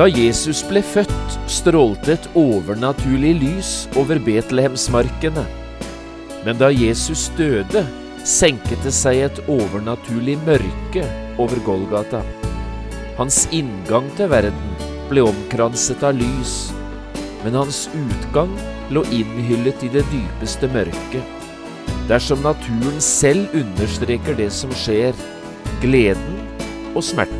Da Jesus ble født, strålte et overnaturlig lys over Betlehemsmarkene. Men da Jesus døde, senket det seg et overnaturlig mørke over Golgata. Hans inngang til verden ble omkranset av lys, men hans utgang lå innhyllet i det dypeste mørket. Dersom naturen selv understreker det som skjer, gleden og smerten.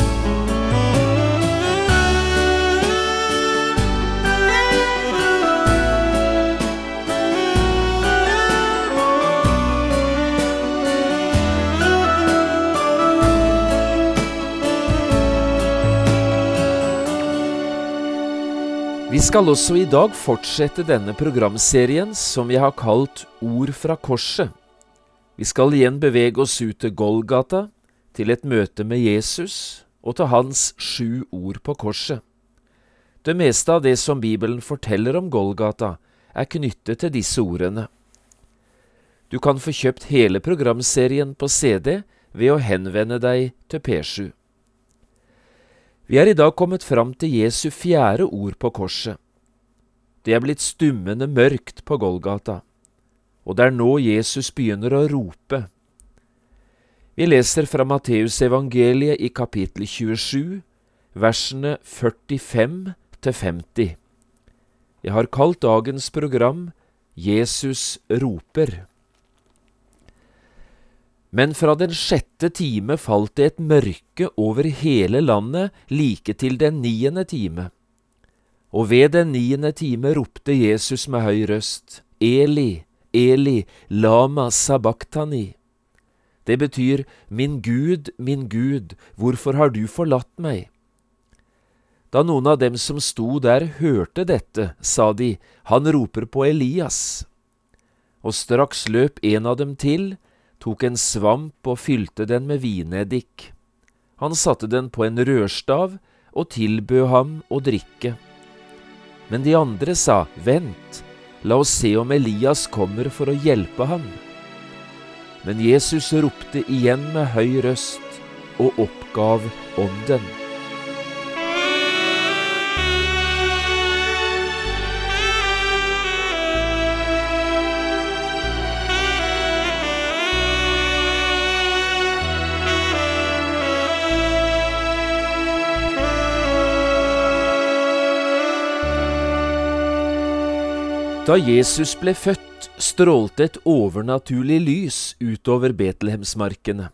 Vi skal også i dag fortsette denne programserien som vi har kalt Ord fra korset. Vi skal igjen bevege oss ut til Golgata, til et møte med Jesus og til hans sju ord på korset. Det meste av det som Bibelen forteller om Golgata, er knyttet til disse ordene. Du kan få kjøpt hele programserien på CD ved å henvende deg til P7. Vi er i dag kommet fram til Jesu fjerde ord på korset. Det er blitt stummende mørkt på Golgata, og det er nå Jesus begynner å rope. Vi leser fra Matteusevangeliet i kapittel 27, versene 45 til 50. Jeg har kalt dagens program Jesus roper. Men fra den sjette time falt det et mørke over hele landet like til den niende time. Og ved den niende time ropte Jesus med høy røst, Eli, Eli, lama sabachthani. Det betyr, Min Gud, min Gud, hvorfor har du forlatt meg? Da noen av dem som sto der hørte dette, sa de, Han roper på Elias. Og straks løp en av dem til, tok en svamp og fylte den med vineddik. Han satte den på en rørstav og tilbød ham å drikke. Men de andre sa, Vent, la oss se om Elias kommer for å hjelpe ham. Men Jesus ropte igjen med høy røst og oppgav ånden. Da Jesus ble født, strålte et overnaturlig lys utover Betlehemsmarkene.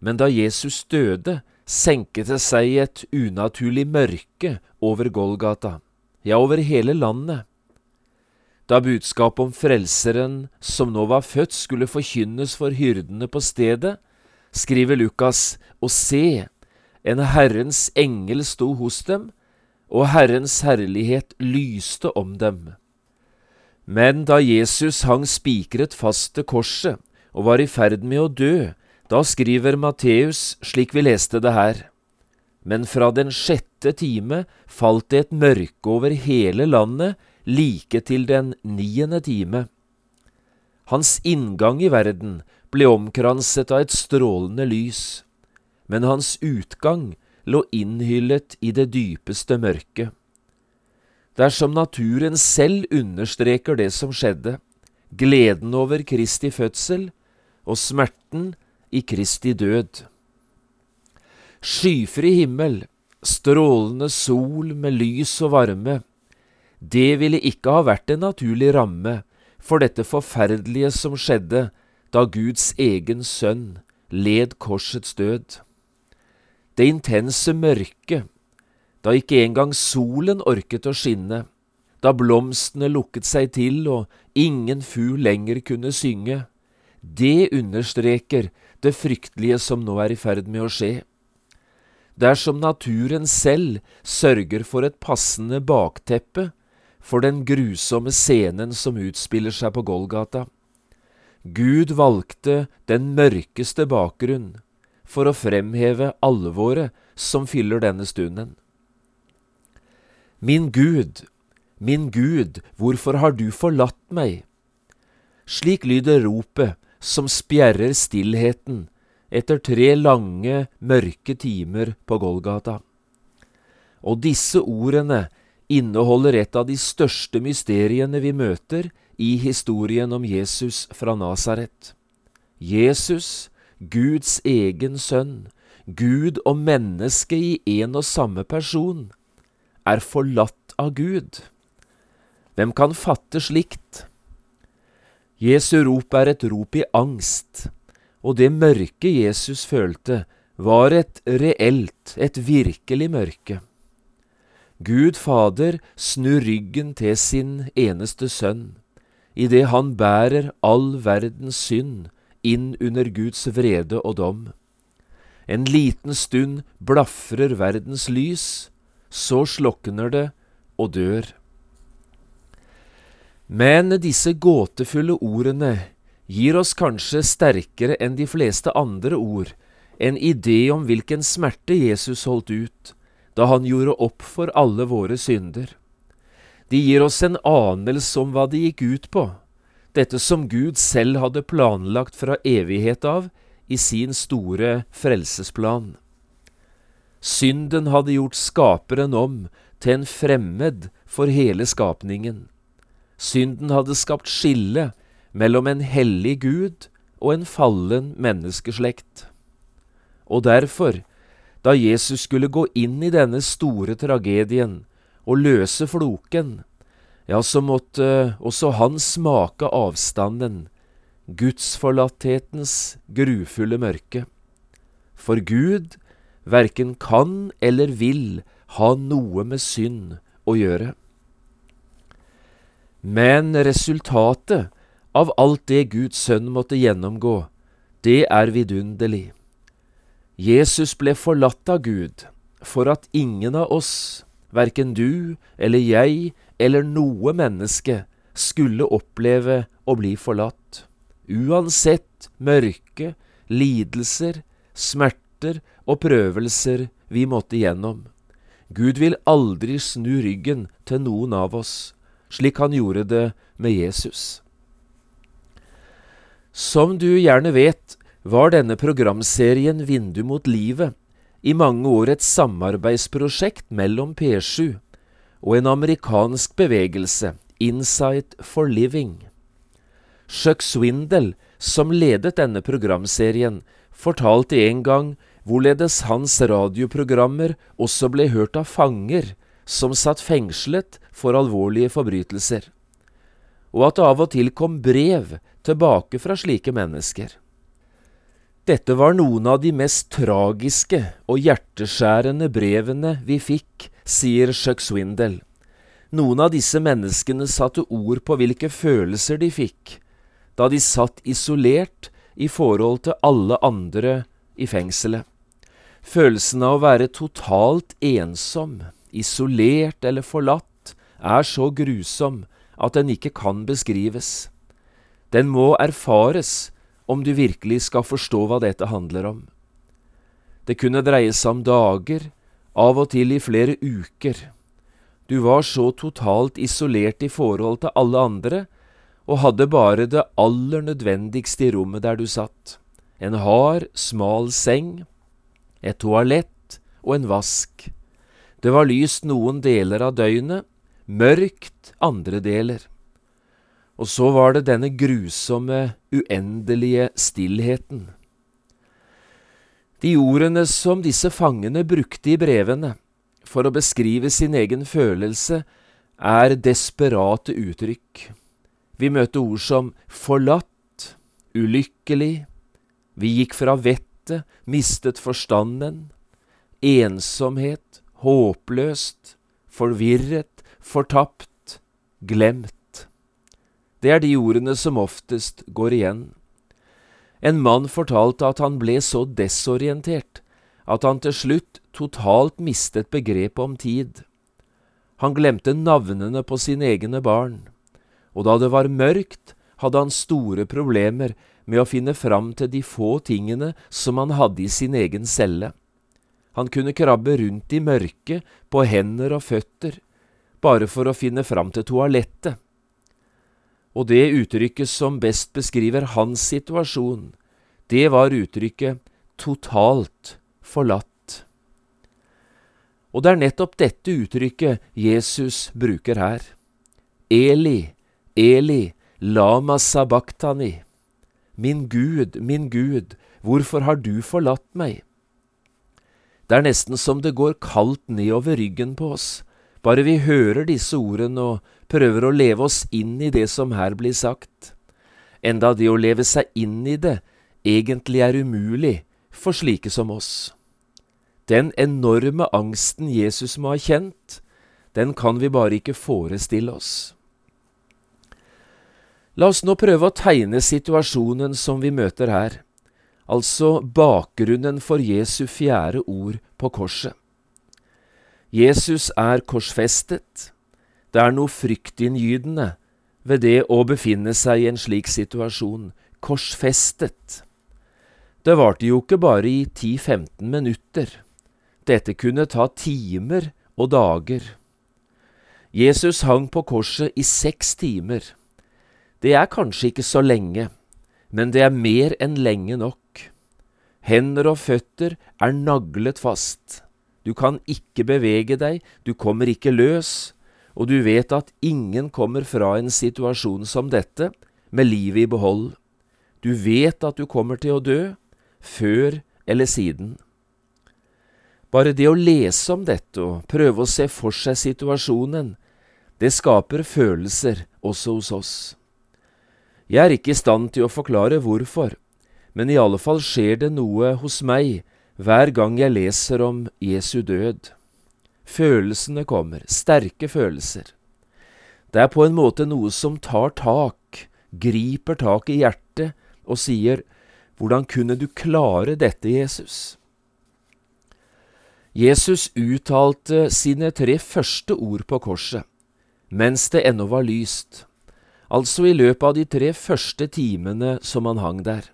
Men da Jesus døde, senket det seg et unaturlig mørke over Golgata, ja, over hele landet. Da budskapet om Frelseren som nå var født, skulle forkynnes for hyrdene på stedet, skriver Lukas, og se, en Herrens engel sto hos dem, og Herrens herlighet lyste om dem. Men da Jesus hang spikret fast til korset og var i ferd med å dø, da skriver Matteus slik vi leste det her. Men fra den sjette time falt det et mørke over hele landet like til den niende time. Hans inngang i verden ble omkranset av et strålende lys, men hans utgang lå innhyllet i det dypeste mørket dersom naturen selv understreker det som skjedde, gleden over Kristi fødsel og smerten i Kristi død. Skyfri himmel, strålende sol med lys og varme, det ville ikke ha vært en naturlig ramme for dette forferdelige som skjedde da Guds egen sønn led korsets død. Det intense mørket da ikke engang solen orket å skinne, da blomstene lukket seg til og ingen fugl lenger kunne synge, det understreker det fryktelige som nå er i ferd med å skje. dersom naturen selv sørger for et passende bakteppe for den grusomme scenen som utspiller seg på Golgata. Gud valgte den mørkeste bakgrunn for å fremheve alvoret som fyller denne stunden. Min Gud, min Gud, hvorfor har du forlatt meg? Slik lyder ropet som spjerrer stillheten etter tre lange, mørke timer på Golgata. Og disse ordene inneholder et av de største mysteriene vi møter i historien om Jesus fra Nasaret. Jesus, Guds egen sønn, Gud og menneske i en og samme person, er forlatt av Gud. Hvem kan fatte slikt? Jesu rop er et rop i angst, og det mørke Jesus følte, var et reelt, et virkelig mørke. Gud Fader snur ryggen til sin eneste sønn, idet han bærer all verdens synd inn under Guds vrede og dom. En liten stund blafrer verdens lys, så slokner det og dør. Men disse gåtefulle ordene gir oss kanskje sterkere enn de fleste andre ord en idé om hvilken smerte Jesus holdt ut da han gjorde opp for alle våre synder. De gir oss en anelse om hva det gikk ut på, dette som Gud selv hadde planlagt fra evighet av i sin store frelsesplan. Synden hadde gjort skaperen om til en fremmed for hele skapningen. Synden hadde skapt skille mellom en hellig Gud og en fallen menneskeslekt. Og derfor, da Jesus skulle gå inn i denne store tragedien og løse floken, ja, så måtte også han smake avstanden, gudsforlatthetens grufulle mørke. For Gud verken kan eller vil ha noe med synd å gjøre. Men resultatet av alt det Guds sønn måtte gjennomgå, det er vidunderlig. Jesus ble forlatt av Gud for at ingen av oss, verken du eller jeg eller noe menneske, skulle oppleve å bli forlatt. Uansett mørke, lidelser, smerter og prøvelser vi måtte igjennom. Gud vil aldri snu ryggen til noen av oss, slik han gjorde det med Jesus. Som du gjerne vet, var denne programserien Vindu mot livet i mange år et samarbeidsprosjekt mellom P7 og en amerikansk bevegelse, Insight for Living. Chuck Swindle, som ledet denne programserien, fortalte en gang hvorledes hans radioprogrammer også ble hørt av fanger som satt fengslet for alvorlige forbrytelser, og at det av og til kom brev tilbake fra slike mennesker. Dette var noen av de mest tragiske og hjerteskjærende brevene vi fikk, sier Chuck Swindle. Noen av disse menneskene satte ord på hvilke følelser de fikk, da de satt isolert i forhold til alle andre i fengselet. Følelsen av å være totalt ensom, isolert eller forlatt, er så grusom at den ikke kan beskrives. Den må erfares om du virkelig skal forstå hva dette handler om. Det kunne dreie seg om dager, av og til i flere uker. Du var så totalt isolert i forhold til alle andre, og hadde bare det aller nødvendigste i rommet der du satt. En hard, smal seng, et toalett og en vask. Det var lyst noen deler av døgnet, mørkt andre deler. Og så var det denne grusomme, uendelige stillheten. De ordene som disse fangene brukte i brevene for å beskrive sin egen følelse, er desperate uttrykk. Vi møter ord som forlatt, ulykkelig, vi gikk fra vettet, mistet forstanden, ensomhet, håpløst, forvirret, fortapt, glemt. Det er de ordene som oftest går igjen. En mann fortalte at han ble så desorientert at han til slutt totalt mistet begrepet om tid. Han glemte navnene på sine egne barn, og da det var mørkt, hadde han store problemer med å finne fram til de få tingene som han hadde i sin egen celle. Han kunne krabbe rundt i mørket på hender og føtter, bare for å finne fram til toalettet. Og det uttrykket som best beskriver hans situasjon, det var uttrykket totalt forlatt. Og det er nettopp dette uttrykket Jesus bruker her. Eli, Eli, lama sabachthani. Min Gud, min Gud, hvorfor har du forlatt meg? Det er nesten som det går kaldt nedover ryggen på oss, bare vi hører disse ordene og prøver å leve oss inn i det som her blir sagt, enda det å leve seg inn i det egentlig er umulig for slike som oss. Den enorme angsten Jesus må ha kjent, den kan vi bare ikke forestille oss. La oss nå prøve å tegne situasjonen som vi møter her, altså bakgrunnen for Jesu fjerde ord på korset. Jesus er korsfestet. Det er noe fryktinngytende ved det å befinne seg i en slik situasjon, korsfestet. Det varte jo ikke bare i 10–15 minutter. Dette kunne ta timer og dager. Jesus hang på korset i seks timer. Det er kanskje ikke så lenge, men det er mer enn lenge nok. Hender og føtter er naglet fast. Du kan ikke bevege deg, du kommer ikke løs, og du vet at ingen kommer fra en situasjon som dette med livet i behold. Du vet at du kommer til å dø, før eller siden. Bare det å lese om dette og prøve å se for seg situasjonen, det skaper følelser også hos oss. Jeg er ikke i stand til å forklare hvorfor, men i alle fall skjer det noe hos meg hver gang jeg leser om Jesu død. Følelsene kommer, sterke følelser. Det er på en måte noe som tar tak, griper tak i hjertet og sier, Hvordan kunne du klare dette, Jesus? Jesus uttalte sine tre første ord på korset, mens det ennå var lyst altså i løpet av de tre første timene som han hang der.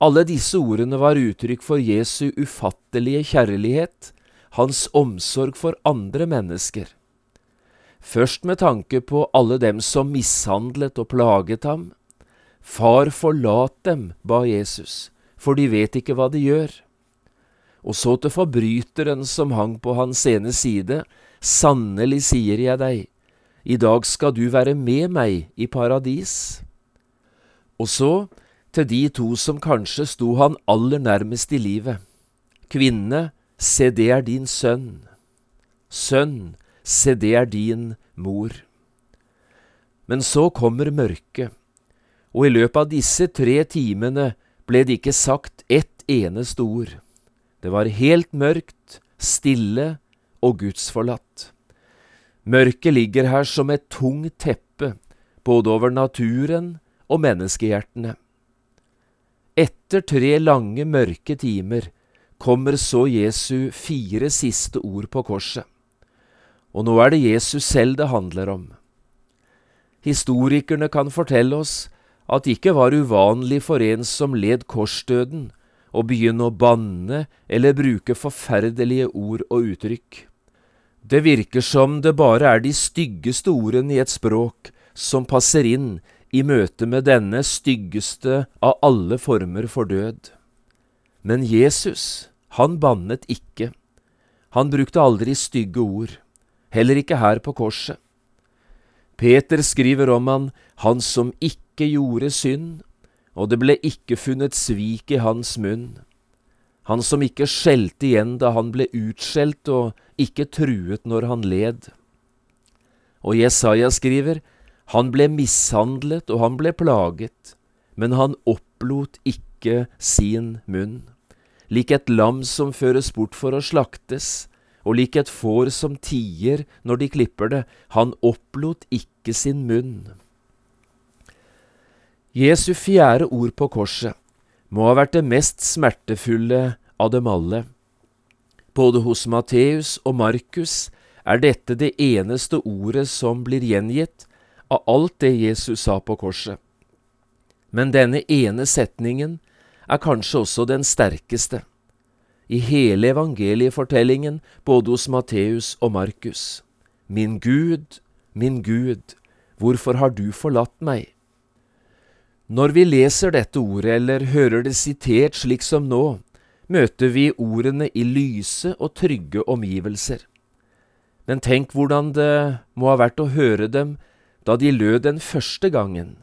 Alle disse ordene var uttrykk for Jesu ufattelige kjærlighet, hans omsorg for andre mennesker. Først med tanke på alle dem som mishandlet og plaget ham. Far, forlat dem, ba Jesus, for de vet ikke hva de gjør. Og så til forbryteren som hang på hans ene side, sannelig sier jeg deg, i dag skal du være med meg i paradis. Og så til de to som kanskje sto han aller nærmest i livet. Kvinne, se det er din sønn. Sønn, se det er din mor. Men så kommer mørket, og i løpet av disse tre timene ble det ikke sagt ett eneste ord. Det var helt mørkt, stille og gudsforlatt. Mørket ligger her som et tungt teppe, både over naturen og menneskehjertene. Etter tre lange, mørke timer kommer så Jesu fire siste ord på korset. Og nå er det Jesus selv det handler om. Historikerne kan fortelle oss at det ikke var uvanlig for en som led korsdøden, å begynne å banne eller bruke forferdelige ord og uttrykk. Det virker som det bare er de styggeste ordene i et språk som passer inn i møte med denne styggeste av alle former for død. Men Jesus, han bannet ikke. Han brukte aldri stygge ord, heller ikke her på korset. Peter skriver om han, han som ikke gjorde synd, og det ble ikke funnet svik i hans munn han som ikke skjelte igjen da han ble utskjelt, og ikke truet når han led. Og Jesaja skriver, han ble mishandlet og han ble plaget, men han opplot ikke sin munn. Lik et lam som føres bort for å slaktes, og lik et får som tier når de klipper det, han opplot ikke sin munn. Jesu fjerde ord på korset må ha vært det mest smertefulle av dem alle, Både hos Matteus og Markus er dette det eneste ordet som blir gjengitt av alt det Jesus sa på korset. Men denne ene setningen er kanskje også den sterkeste i hele evangeliefortellingen både hos Matteus og Markus. Min Gud, min Gud, hvorfor har du forlatt meg? Når vi leser dette ordet eller hører det sitert slik som nå, møter vi ordene i lyse og trygge omgivelser. Men tenk hvordan det må ha vært å høre dem da de lød den første gangen.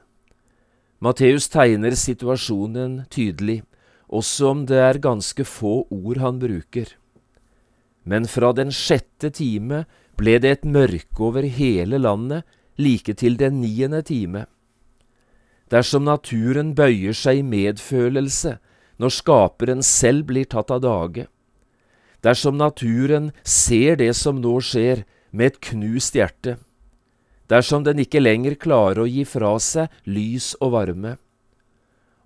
Matteus tegner situasjonen tydelig, også om det er ganske få ord han bruker. Men fra den sjette time ble det et mørke over hele landet like til den niende time. Dersom naturen bøyer seg i medfølelse når Skaperen selv blir tatt av dage, dersom naturen ser det som nå skjer, med et knust hjerte, dersom den ikke lenger klarer å gi fra seg lys og varme.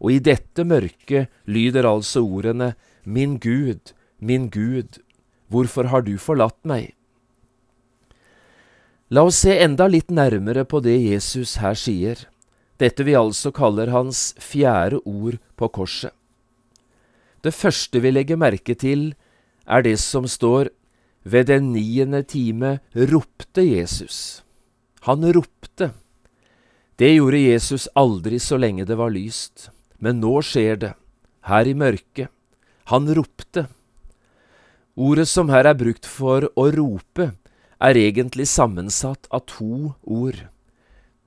Og i dette mørket lyder altså ordene Min Gud, min Gud, hvorfor har du forlatt meg? La oss se enda litt nærmere på det Jesus her sier dette vi altså kaller hans fjerde ord på korset. Det første vi legger merke til, er det som står ved den niende time ropte Jesus. Han ropte. Det gjorde Jesus aldri så lenge det var lyst, men nå skjer det, her i mørket. Han ropte. Ordet som her er brukt for å rope, er egentlig sammensatt av to ord.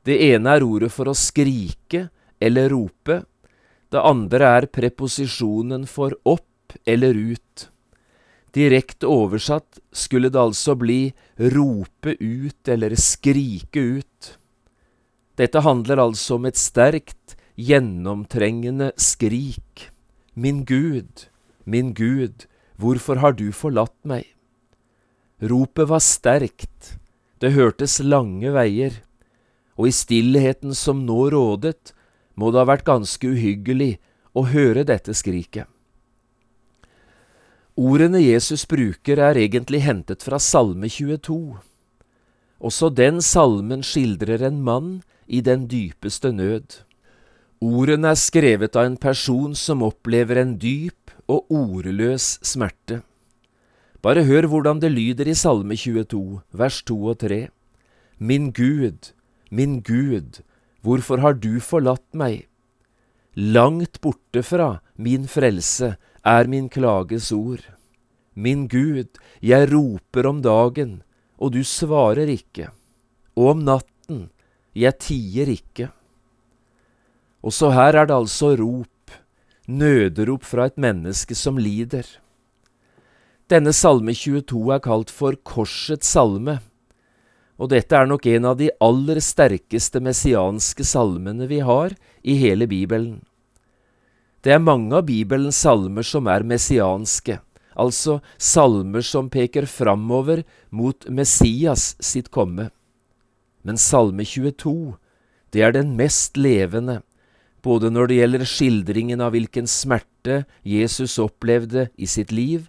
Det ene er ordet for å skrike eller rope. Det andre er preposisjonen for opp eller ut. Direkte oversatt skulle det altså bli rope ut eller skrike ut. Dette handler altså om et sterkt, gjennomtrengende skrik. Min Gud, min Gud, hvorfor har du forlatt meg? Ropet var sterkt, det hørtes lange veier og i stillheten som nå rådet, må det ha vært ganske uhyggelig å høre dette skriket. Ordene Jesus bruker er egentlig hentet fra Salme 22. Også den salmen skildrer en mann i den dypeste nød. Ordene er skrevet av en person som opplever en dyp og ordløs smerte. Bare hør hvordan det lyder i Salme 22, vers 2 og 3. Min Gud, Min Gud, hvorfor har du forlatt meg? Langt borte fra min frelse er min klages ord. Min Gud, jeg roper om dagen, og du svarer ikke, og om natten, jeg tier ikke. Også her er det altså rop, nøderop fra et menneske som lider. Denne salme 22 er kalt for Korsets salme og dette er nok en av de aller sterkeste messianske salmene vi har i hele Bibelen. Det er mange av Bibelens salmer som er messianske, altså salmer som peker framover mot Messias sitt komme. Men Salme 22, det er den mest levende, både når det gjelder skildringen av hvilken smerte Jesus opplevde i sitt liv,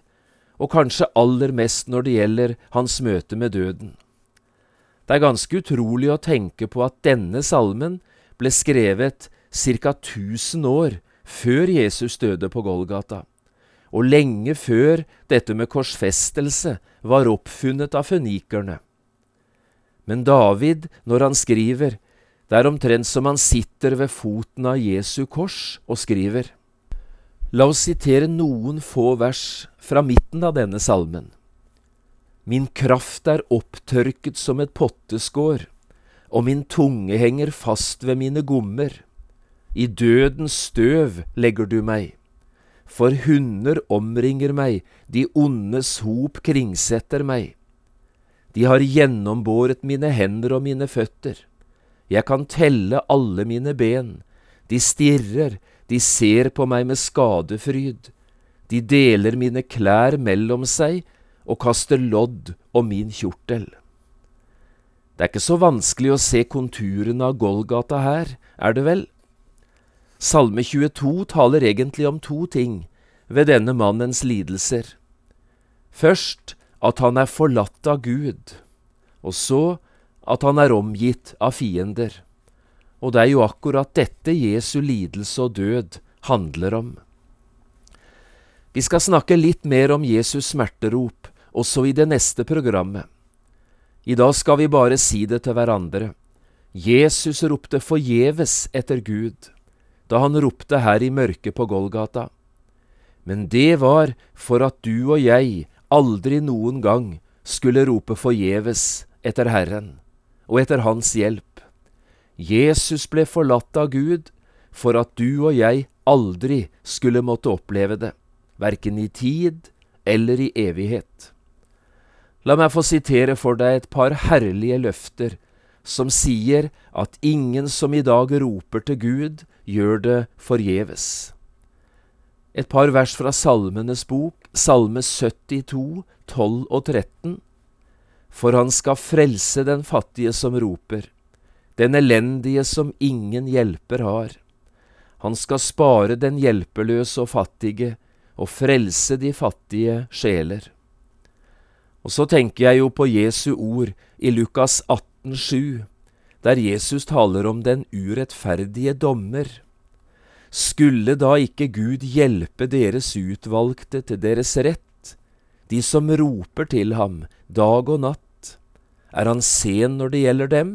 og kanskje aller mest når det gjelder hans møte med døden. Det er ganske utrolig å tenke på at denne salmen ble skrevet ca. 1000 år før Jesus døde på Golgata, og lenge før dette med korsfestelse var oppfunnet av fønikerne. Men David, når han skriver, det er omtrent som han sitter ved foten av Jesu kors og skriver. La oss sitere noen få vers fra midten av denne salmen. Min kraft er opptørket som et potteskår, og min tunge henger fast ved mine gommer. I dødens støv legger du meg. For hunder omringer meg, de ondes hop kringsetter meg. De har gjennombåret mine hender og mine føtter. Jeg kan telle alle mine ben. De stirrer, de ser på meg med skadefryd. De deler mine klær mellom seg og kaster lodd om min kjortel. Det er ikke så vanskelig å se konturene av Golgata her, er det vel? Salme 22 taler egentlig om to ting ved denne mannens lidelser. Først at han er forlatt av Gud, og så at han er omgitt av fiender. Og det er jo akkurat dette Jesu lidelse og død handler om. Vi skal snakke litt mer om Jesus smerterop også i det neste programmet. I dag skal vi bare si det til hverandre. Jesus ropte forgjeves etter Gud da han ropte her i mørket på Golgata. Men det var for at du og jeg aldri noen gang skulle rope forgjeves etter Herren og etter Hans hjelp. Jesus ble forlatt av Gud for at du og jeg aldri skulle måtte oppleve det verken i tid eller i evighet. La meg få sitere for deg et par herlige løfter som sier at ingen som i dag roper til Gud, gjør det forgjeves. Et par vers fra Salmenes bok, Salme 72, 12 og 13. For han skal frelse den fattige som roper, den elendige som ingen hjelper har. Han skal spare den hjelpeløse og fattige, og frelse de fattige sjeler. Og så tenker jeg jo på Jesu ord i Lukas 18, 7, der Jesus taler om den urettferdige dommer. Skulle da ikke Gud hjelpe deres utvalgte til deres rett, de som roper til ham dag og natt? Er han sen når det gjelder dem?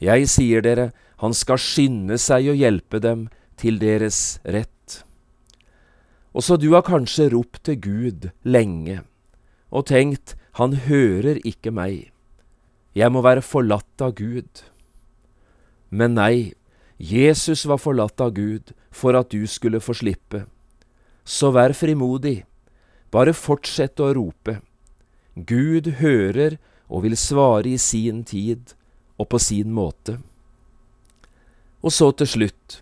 Jeg sier dere, han skal skynde seg å hjelpe dem til deres rett. Også du har kanskje ropt til Gud lenge og tenkt han hører ikke meg, jeg må være forlatt av Gud. Men nei, Jesus var forlatt av Gud for at du skulle få slippe. Så vær frimodig, bare fortsett å rope. Gud hører og vil svare i sin tid og på sin måte. Og så til slutt,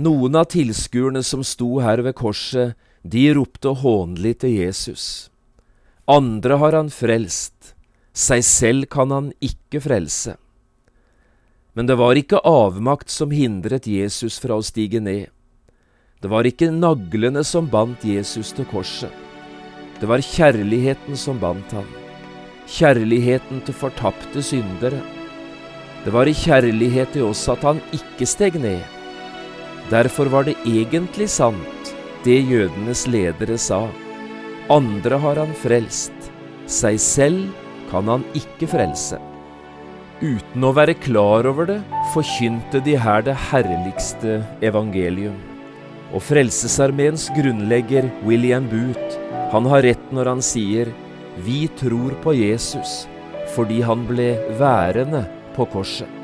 noen av tilskuerne som sto her ved korset, de ropte hånlig til Jesus. Andre har han frelst, seg selv kan han ikke frelse. Men det var ikke avmakt som hindret Jesus fra å stige ned. Det var ikke naglene som bandt Jesus til korset. Det var kjærligheten som bandt ham. Kjærligheten til fortapte syndere. Det var i kjærlighet til oss at han ikke steg ned Derfor var det egentlig sant, det jødenes ledere sa. Andre har han frelst, seg selv kan han ikke frelse. Uten å være klar over det, forkynte de her det herligste evangelium. Og Frelsesarmeens grunnlegger William Booth, han har rett når han sier vi tror på Jesus fordi han ble værende på korset.